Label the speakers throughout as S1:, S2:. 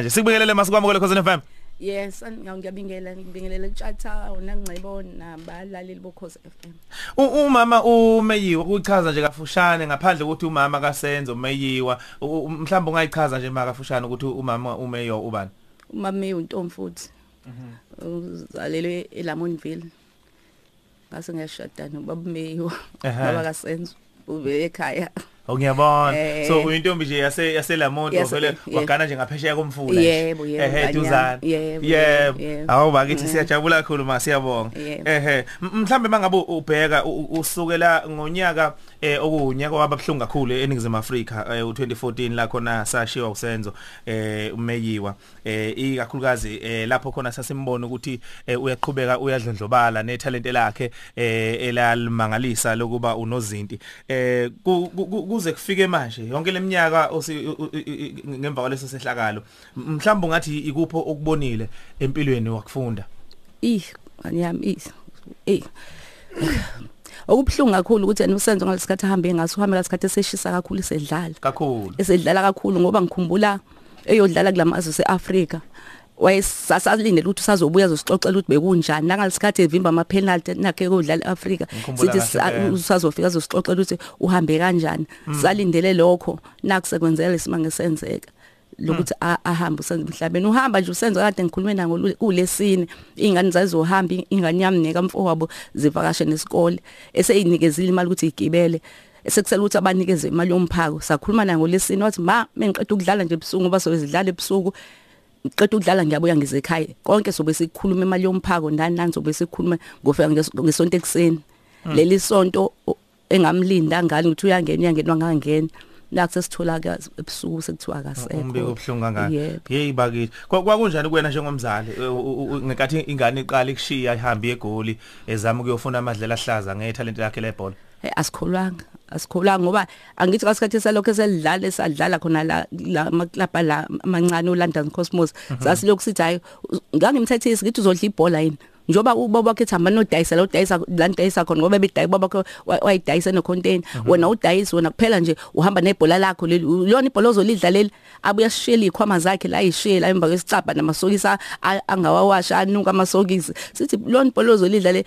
S1: nje sikubingelele masikwamukele khosini FM
S2: Yes, ngiyabingelela ngibingelela uTshatha unangcebo nabalaleli bokhoze FM.
S1: Umama umeyiwa ukuchaza nje kafushane ngaphandle ukuthi umama kasenzo umeyiwa mhlawumbe ungayichaza nje makafushane ukuthi umama umeyo ubani
S2: Umama untombi futhi. Uzalelwe eLamontville. Ngase ngiyashada.
S1: Ehhe.
S2: Baba kaSenzo ube ekhaya.
S1: Oh ngiyabona.
S2: Eh.
S1: so uyintombi nje yase yaselamonto
S2: Yes,
S1: vele wagana nje ngaphesheya komfula
S2: Yebo, yebo,
S1: ehe duzana
S2: Yebo,
S1: awu bakithi
S2: Mm.
S1: siyajabula kakhulu ma siyabonga. Ehe mhlambe mangabe ubheka usukela ngonyaka eh okunyaka wababhlungu kakhulu eningizimu Afrika eh, u2014 la khona sashiwa usenzo eh umeyiwa. Eh ikakhulukazi eh lapho khona sasimbona ukuthi eh, uyaqhubeka uyadlondlobala nethalente lakhe eh elalimangalisa lokuba unozinti. Eh ku- kuze kufike manje yonke leminyaka ngemva kwaleso sehlakalo mhlawumbe ngathi ikupho okubonile empilweni wakufunda
S2: Ih, ih. Eh. Okubhlungu kakhulu ukuthi yena usenzo ngalesikhathi ahambe ngaso uhambe ngalesikhathi eseshisa kakhulu isedlala.
S1: kakhulu
S2: esedlala kakhulu ngoba ngikhumbula eyodlala kulamazwe seAfrika wayesasalindele ukuthi usazobuya azosixoxela ukuthi bekunjani. Nangalesikhathi evimba ama penalty nakhe kodlala
S1: Ngikhumbula
S2: sithi usazofika azosixoxela ukuthi uhambe kanjani. Salindele lokho nakusekwenzela lesimanga senzeka lokuthi a- ahambe usenze emhlabeni uhamba nje usenze kade ngikhulume nayo ngolu- kulesine ingane zazizohamba ingane yami nekamfowabo zivakashe nesikole. Eseyinikezile imali ukuthi igibele esekusela ukuthi abanikeze imali yomphako. Sakhuluma naye ngolesine wathi ma mengiqeda ukudlala nje ebusuku ngoba sowezidlala ebusuku. Ngiqeda ukudlala ngiyabuya ngize ekhaya konke sobe sikhuluma imali yomphako ndani nani sobe sikhuluma ngofika nges- ngesonto ekseni leli sonto o- engamlinda ngani ukuthi uyangena uyangenwa ngangena nakuse sithola ebusuku sekuthiwa akasekho.
S1: Umbiko obhlungu kangaka.
S2: Yebo.
S1: hey bakithi. Kwa- kwakunjani kuwena njengomzali? Eh, u- u- u- ngenkathi ingane iqala ikushiya ihambe egoli ezama ukuyofuna amadlela ahlaza ngethalente lakhe lebhola
S2: hey asikholwanga. Asikholwanga ngoba angithi kasikhathi salokho eselidlala esadlala khona la la amaklapa la amancane oLondon Cosmos. Sasilokhu sithi hayi ngangimthethisi ngithi uzodla ibhola yini? Njoba ubaba wakhe ethamba nodayisa lo dayisa la dayisa khona ngoba bedayi baba wakhe wa- wayidayisa no container wena udayisi wena kuphela nje uhamba nebhola lakho leli lona ibhola ozolidla leli abuya sishela ikhwama zakhe la ishiye la emva kwesicaba namasokisi a- angawawasha anuka amasokisi. Sithi lona ibhola ozolidla le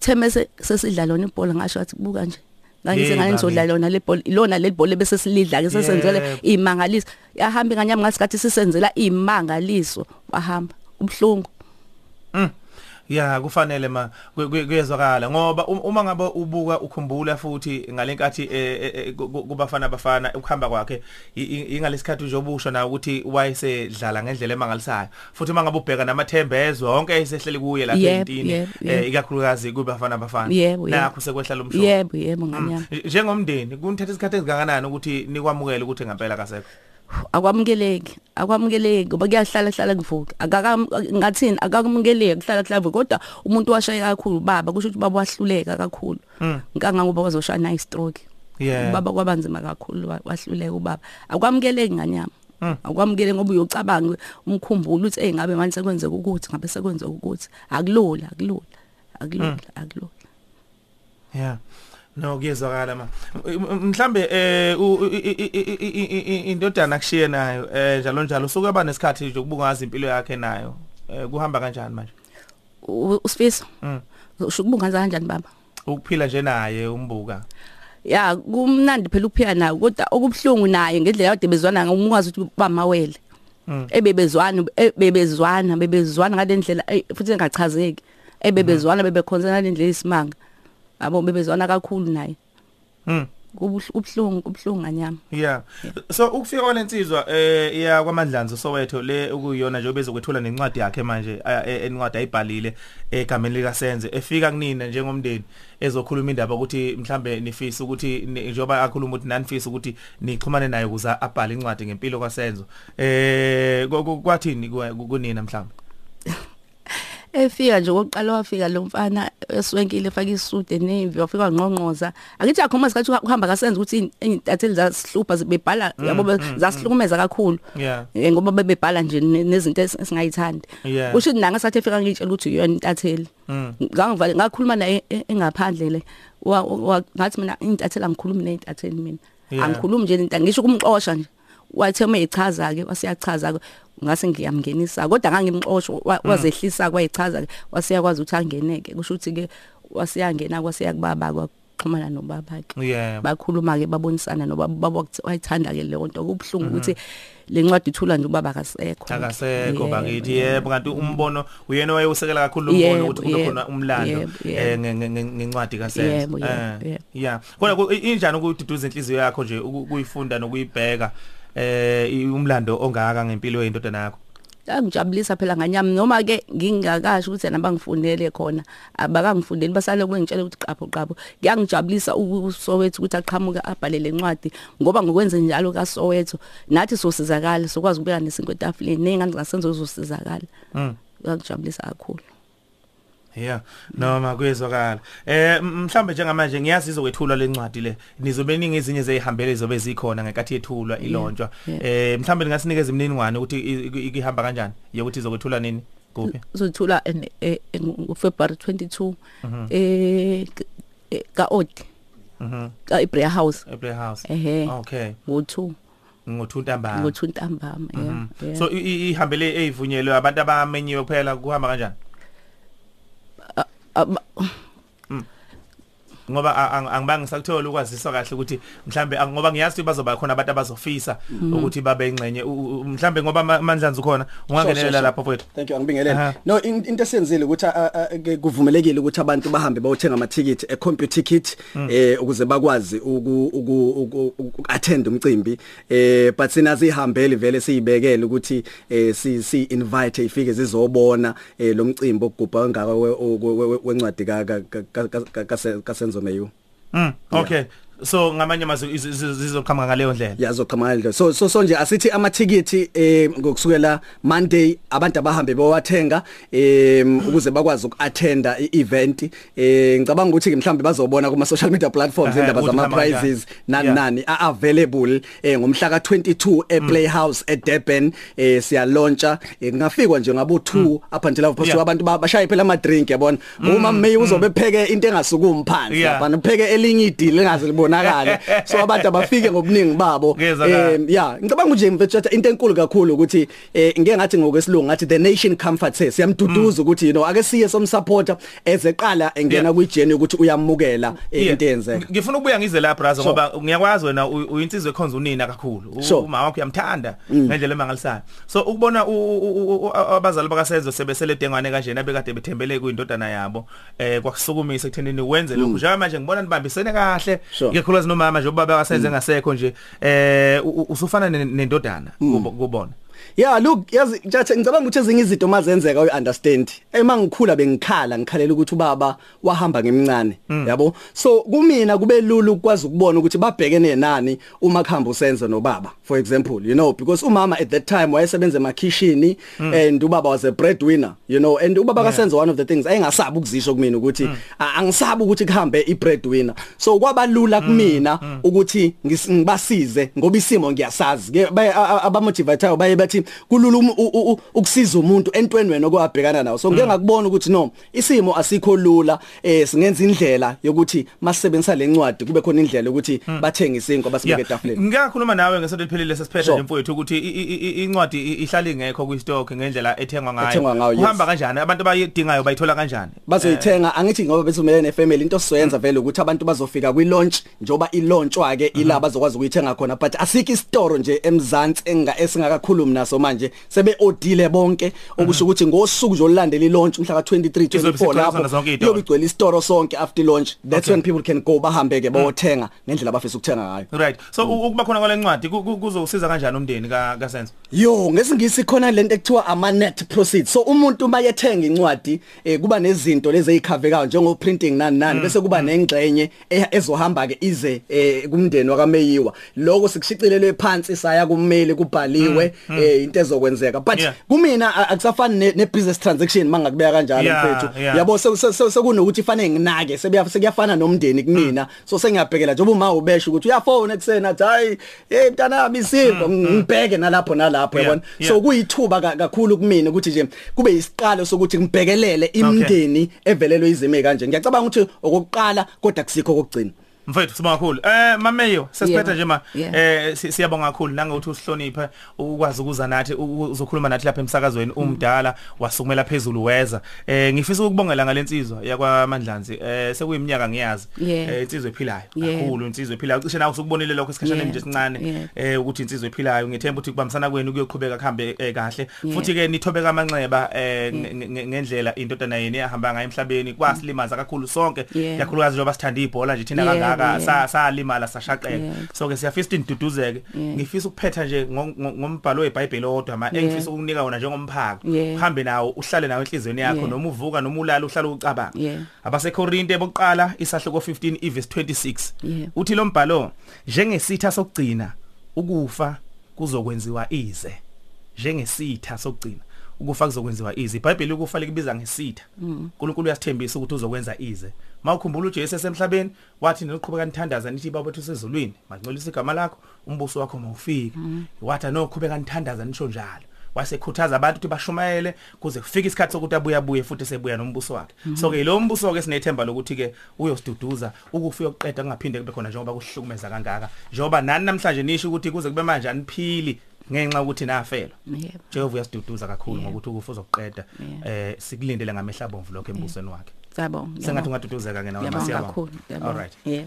S2: themese sesidla lona ibhola ngasho athi buka nje.
S1: ngangise
S2: ngane ngizodla lona lebhola lona lebhola bese silidla ke sesenzele imangaliso. Yahambe nganyama ngasikhathi sisenzela imangaliso. Wahamba. Ubhlungu Mm.
S1: Ya kufanele ma kwe- kwe- kuyezwakala ngoba um- uma ngabe ubuka ukhumbula futhi ngalenkathi eh, eh, eh, ku- ku- kubafana bafana ukuhamba kwakhe i- i- ingalesikhathi nje obusho na ukuthi wayesedlala ngendlela emangalisayo. Futhi uma ngabe ubheka namathembezo wonke esehleli kuye lapha
S2: Yebo,
S1: entini
S2: yebo,
S1: eh,
S2: yebo.
S1: ikakhulukazi kubafana bafana.
S2: Yebo, yebo.
S1: nakho sekwehla lomshono
S2: yebo yebo nganyama
S1: njengomndeni kunithatha isikhathi esingakanani ukuthi nikwamukele ukuthi ngempela kasekho
S2: akwamukeleki akwamukeleki ngoba kuyahlala hlala kuvuka. Akaka ngathini? Akamukeleki kuhlala kuhlala kuvuka kodwa umuntu washaya kakhulu baba kusho ukuthi baba wahluleka kakhulu. Ngikanga ngoba wazoshaya na stroke
S1: Yeah.
S2: baba kwabanzima kakhulu wa- wahluleka ubaba. Akwamukeleki nganyama.
S1: Mm.
S2: akwamukele ngoba uyocabanga umkhumbulo ukuthi hey ngabe manje sekwenzeka ukuthi ngabe sekwenzeka ukuthi. Akulula akulula akulula akulula.
S1: Yeah. no kuyezwakala ma mhlambe eh indodana kushiye nayo eh njalo njalo usuke ba nesikhathi nje ukubungaza impilo yakhe nayo kuhamba kanjani manje
S2: usifiso ushukubungaza kanjani baba
S1: ukuphila nje naye umbuka
S2: ya kumnandi phela ukuphila naye kodwa okubhlungu naye ngendlela yade bezwana ngumukwazi ukuthi bamawele ebebezwana ebebezwana bebezwana ngalendlela futhi engachazeki ebebezwana bebekhonzana ngalendlela isimanga mm. Yabo bebezwana kakhulu naye
S1: Mm.
S2: kubhlungu kubhlungu nganyama
S1: Yeah. So ukufika kwalensizwa eh iya kwaMandlanzi Soweto le ukuyona nje obezokwethula nencwadi yakhe manje encwadi ayibhalile egameni lika Senze efika kunina njengomndeni ezokhuluma indaba ukuthi mhlambe nifisa ukuthi njoba akhuluma ukuthi nanifisa ukuthi nixhumane naye ukuze abhale incwadi ngempilo kwaSenzo eh kwathini ku- kunina mhlambe
S2: efika nje oqala wafika lo mfana eswenkile efaka isude nevi wafika ngqongqoza akithi akhoma isikhathi uhamba kasenza ukuthi intatheli zasihlupa zibebhala yabo zasihlukumeza kakhulu.
S1: Yeah.
S2: Eh, ngoba bebebhala nje ne- nezinto es- esingayithandi. Kusho nanga sathi efika ngitshela ukuthi uyona intatheli.
S1: Mm.
S2: ngangivale ngakhuluma naye e- engaphandle le ngathi mina intatheli angikhulumi neintatheli mina. Angikhulumi nje into ngisho kumxosha nje. Wathe uma echaza ke wasiyachaza ke ngase ngiyamngenisa kodwa ngangimxosho wa- wazehlisa kwayichaza ke wasiyakwazi ukuthi angeneke. Kusho ukuthi ke wasiyangena kwasiya kubaba kwaxhumana nobaba ke
S1: yebo
S2: bakhuluma ke babonisana nobaba baba wayithanda ke leyo nto. Kubhlungu ukuthi lencwadi ithula nje ubaba akasekho.
S1: Akasekho
S2: Yebo,
S1: bakithi. yebo kanti umbono uyena wayeusekela kakhulu umbono
S2: Yebo,
S1: ukuthi kube
S2: yebo,
S1: khona umlando
S2: yebo,
S1: eh
S2: yebo.
S1: nge- nge- nge- ngencwadi kasenzo.
S2: Yebo, yebo, yebo.
S1: yeah. Kodwa ku- i- injani ukududuza inhliziyo yakho nje uku- ukuyifunda nokuyibheka? Eh i- umlando ongaka ngempilo yendodana yakho
S2: angijabulisa phela nganyami. Noma ke ngingakasho ukuthi nabangifundele khona. Abakangifundeli basale kwengitshela ukuthi qapho qapho. Ngiyangijabulisa uSowethu ukuthi aqhamuka abhale lencwadi ngoba ngokwenze njalo kaSowethu nathi sosizakala sokwazi ukubeka nesinto etafuleni nengane ngasenzo zosizakala
S1: mm.
S2: Ngiyangijabulisa kakhulu.
S1: Yeah. Noma kuyezwakala. Eh mhlambe njengamanje ngiyazi izokwethulwa lencwadi le. Nizobe ningi ezinye zeyihambele zobe zikhona ngenkathi yethulwa ilonjwa.
S2: yeah.
S1: eh mhlambe ningasinikeza imininingwane ukuthi i- i- ikihamba kanjani? Yokuthi izokwethulwa nini? Kuphi?
S2: Uzothula ngoFebruary 22 eh ka Odi
S1: mhm.
S2: ka Ibrea House.
S1: Play House.
S2: Ehe.
S1: Okay.
S2: Ngo2
S1: ngothunta
S2: ngothunta-mbama yeah, yeah.
S1: so i- i- ihambele eyivunyelwe abantu abamenyiwe kuphela kuhamba kanjani?
S2: Aba-
S1: ngoba a- ang- angibangi sakuthola ukwaziswa kahle ukuthi mhlambe ang- ngoba ngiyazi ukuthi bazoba khona abantu abazofisa ukuthi babe ingxenye U- u- mhlambe ngoba Ma- mandlanzi ukhona ungangenelela
S3: sure.
S1: lapho mfowethu
S3: Thank you angibingelele.
S1: Aha.
S3: No in- into esenzile ukuthi a- a- ke kuvumelekile ukuthi abantu bahambe bayothenga ama ticket e computer ticket eh ukuze bakwazi uku uku- uku uku- attend umcimbi eh but sina sihambele vele siyibekele ukuthi eh si si invite ifike zizobona eh lo mcimbi ogubha ngaka wencwadi ka ka- ka- ka- ka- kasenzo meyu.
S1: mm okay so ngamanye amazwi iz- iz- zizoqhamuka ngaleyo ndlela.
S3: Yazoqhamuka ndlo so so so nje asithi ama ticket eh ngokusukela Monday abantu abahambe bawathenga eh ukuze bakwazi ukuattenda i-event. Eh ngicabanga ukuthi mhlambe bazobona kuma social media platforms
S1: Ehhe,
S3: indaba
S1: ukuthi
S3: zama
S1: kuhamba kanjani.
S3: prizes nani
S1: Yeah.
S3: nani are available. Eh ngomhla ka22 e Playhouse e Durban eh siya launcha ngafikwa nje ngabo 2 up until lapho
S1: Yeah.
S3: so abantu ba- bashaye phela ama drink yabona? Uma May uzobe pheke into engasukumi phansi
S1: Yeah.
S3: lapha upheke elinye idili engaze libonakale so abantu abafike ngobuningi babo
S1: Ngiyezwakala.
S3: eh yeah ngicabanga nje mfethu into enkulu kakhulu ukuthi eh ngeke ngathi ngokwesilungu ngathi the nation comfort says siyamduduza ukuthi you know ake siye somsupporter ezeqala engena
S1: Yeah.
S3: kwijeni ukuthi uyamukela eh,
S1: Yeah.
S3: into eyenzeka
S1: ngifuna ukubuya ngize la brazo
S3: Sure.
S1: ngoba ngiyakwazi wena u- uyinsizwe ekhonza unina kakhulu U-
S3: Sure.
S1: umama wakho uyamthanda ngendlela emangalisayo so ukubona u- u- u- u- abazali bakasenzo sebesele dengwane kanjena bekade bethembele kuyindodana yabo eh kwakusukumisa ekuthenini wenze lokhu njengoba manje ngibona nibambisene kahle
S3: Sure.
S1: Ikakhulukazi nomama nje ubaba bakasenze ngasekho nje eh u- u- usufana ne- nendodana kubo- kubona?
S3: Yeah look yazi njathi ngicabanga ukuthi ezinye izinto mazenzeka uyi understand ema ngikhula bengikhala ngikhalela ukuthi ubaba wahamba ngemncane yabo? So kumina kube lulu ukwazi ukubona ukuthi babhekene nani uma kuhamba usenzo nobaba for example you know? Because umama at that time wayesebenza emakhishini and ubaba was a breadwinner you know? And ubaba kasenzo one of the things ayengasabi ukuzisho kumina ukuthi "A- angisabi ukuthi kuhambe i breadwinner so kwabalula kumina ukuthi ngis- ngibasize ngoba isimo ngiyasazi. Ke- baye- a- a- abamotivatayo baye bathi kulula um- u- u- u- ukusiza umuntu entweni wena okwabhekana nawo so ngeke ngakubona ukuthi no isimo asikho lula eh singenza indlela yokuthi masebenzisa lencwadi kube khona indlela yokuthi bathenga isinkwa basibeke etafuleni
S1: Ngiyakhuluma nawe ngesonto liphilile sesiphethe
S3: Sure.
S1: nje mfowethu ukuthi i- i- i- incwadi i- ihlala ingekho ku stock ngendlela ethengwa ngayo.
S3: Ethengwa ngayo, yes.
S1: Uhamba kanjani? Abantu abayidingayo bayithola kanjani?
S3: bazoyithenga angithi ngoba besumele nefamily into sizoyenza vele ukuthi abantu bazofika kwi launch njoba i launchwa ke ila bazokwazi ukuyithenga khona but asikho istore nje emzansi enga esingakakhulumi naso manje sebe odile bonke. Okusho ukuthi ngosuku zolandela i launch mhla ka 23
S1: Izobe
S3: 24
S1: isigcwele zona
S3: lapho
S1: zonke iy'toro.
S3: yobe igcwele istore sonke after launch that's
S1: Okay.
S3: when people can go bahambe ke bayothenga ngendlela abafisa ukuthenga ngayo.
S1: Right. So u- ukuba khona kwalencwadi ku- ku- kuzosiza kanjani umndeni ka kaSenzo?
S3: Yo ngesingisi khona lento ekuthiwa ama net proceeds. So umuntu mayethenga incwadi eh kuba nezinto lezi ezikhavekayo njengo printing nani nani bese kuba nengxenye eh, ezohamba ke ize eh, kumndeni wakameyiwa lokho sikushicilelwe phansi saya kummeli kubhaliwe eh into ezokwenzeka. But
S1: Yeah.
S3: kumina a- akusafani ne, ne business transaction mangakubeka kanjalo
S1: Yeah,
S3: mfethu.
S1: yeah.
S3: yabo se- se- se- sekunokuthi fanele nginake sebuya sekuyafana nomndeni kumina. So sengiyabhekela njengoba uma ubesha ukuthi uyafona eksena athi hayi hey mntana yami isimbo ngibheke nalapho nalapho
S1: Yeah,
S3: yabona?
S1: Yeah.
S3: so kuyithuba ka- kakhulu kumina ukuthi nje kube isiqalo sokuthi ngibhekelele imndeni evelelwe izimo kanje ngiyacabanga ukuthi okokuqala kodwa kusikho kokugcina
S1: mfethu sibonga kakhulu eh mameyo sesiphetha
S2: Yebo.
S1: nje ma
S2: Yeah.
S1: eh si- siyabonga kakhulu nangokuthi usihloniphe ukwazi ukuza nathi u- uzokhuluma nathi lapha emsakazweni umdala wasukumela phezulu weza eh ngifisa ukubongela ngalensizwa yakwamandlanzi eh sekuyiminyaka ngiyazi
S2: Yeah.
S1: eh insizwe ephilayo
S2: Yeah.
S1: kakhulu insizwe ephilayo cishe nawe usukubonile lokho esikhashana
S2: Yeah.
S1: nje sincane
S2: Yeah.
S1: eh ukuthi insizwe ephilayo ngithemba ukuthi kubambisana kwenu kuyoqhubeka kuhambe eh, kahle futhi ke nithobe kamanxeba eh nge- nge- ngendlela indodana yeni yahamba ngayo emhlabeni kwasilimaza kakhulu sonke
S2: Yeah.
S1: kakhulukazi njengoba sithanda ibhola nje thina
S2: Yeah,
S1: kangaka
S2: yeah.
S1: sa salimala sashaqeka
S2: Yeah.
S1: so ke siyafisa ukuthi niduduzeke
S2: Yeah.
S1: ngifisa ukuphetha nje ngo- ngo- ngombhalo weBhayibheli odwa ma
S2: Yeah.
S1: engifisa ukunika wona njengomphako
S2: Yeah.
S1: uhambe nawo uhlale nawo enhlizweni yakho
S2: Yeah.
S1: noma uvuka noma ulala uhlale ucabanga
S2: Yeah.
S1: abaseKorinte bokuqala isahluko 15 iverse 26
S2: Yeah.
S1: uthi lo mbhalo njengesitha sokugcina ukufa kuzokwenziwa ize njengesitha sokugcina ukufa kuzokwenziwa ize. iBhayibheli ukufa likibiza ngesitha. uNkulunkulu uyasithembisa ukuthi uzokwenza ize. Mawukhumbula uJesu esemhlabeni wathi niqhubeka nithandaza nithi baba wethu sezulwini mangcolisa igama lakho umbuso wakho mawufike wathi anoqhubeka nithandaza nisho njalo. Wasekhuthaza abantu ukuthi bashumayele kuze kufike isikhathi sokuthi abuye abuye futhi sebuya nombuso wakhe. So ke lo mbuso ke sinethemba lokuthi ke uyosiduduza ukufa yokuqeda kungaphinde kube khona njengoba kuhlukumeza kangaka. Njengoba nani namhlanje nisho ukuthi kuze kube manje aniphili ngenxa ukuthi nafelwa
S2: Yebo.
S1: Jehova uyasiduduza kakhulu
S2: Yeah.
S1: ngokuthi ukufa uzokuqeda
S2: Yeah.
S1: eh sikulindele ngamehla bomvu lokho embusweni wakhe
S2: Siyabonga.
S1: sengathi ungaduduzeka ke nawe
S2: Ngiyabonga
S1: masiyabonga
S2: kakhulu. ngiyabonga.
S1: all right
S2: Yeah.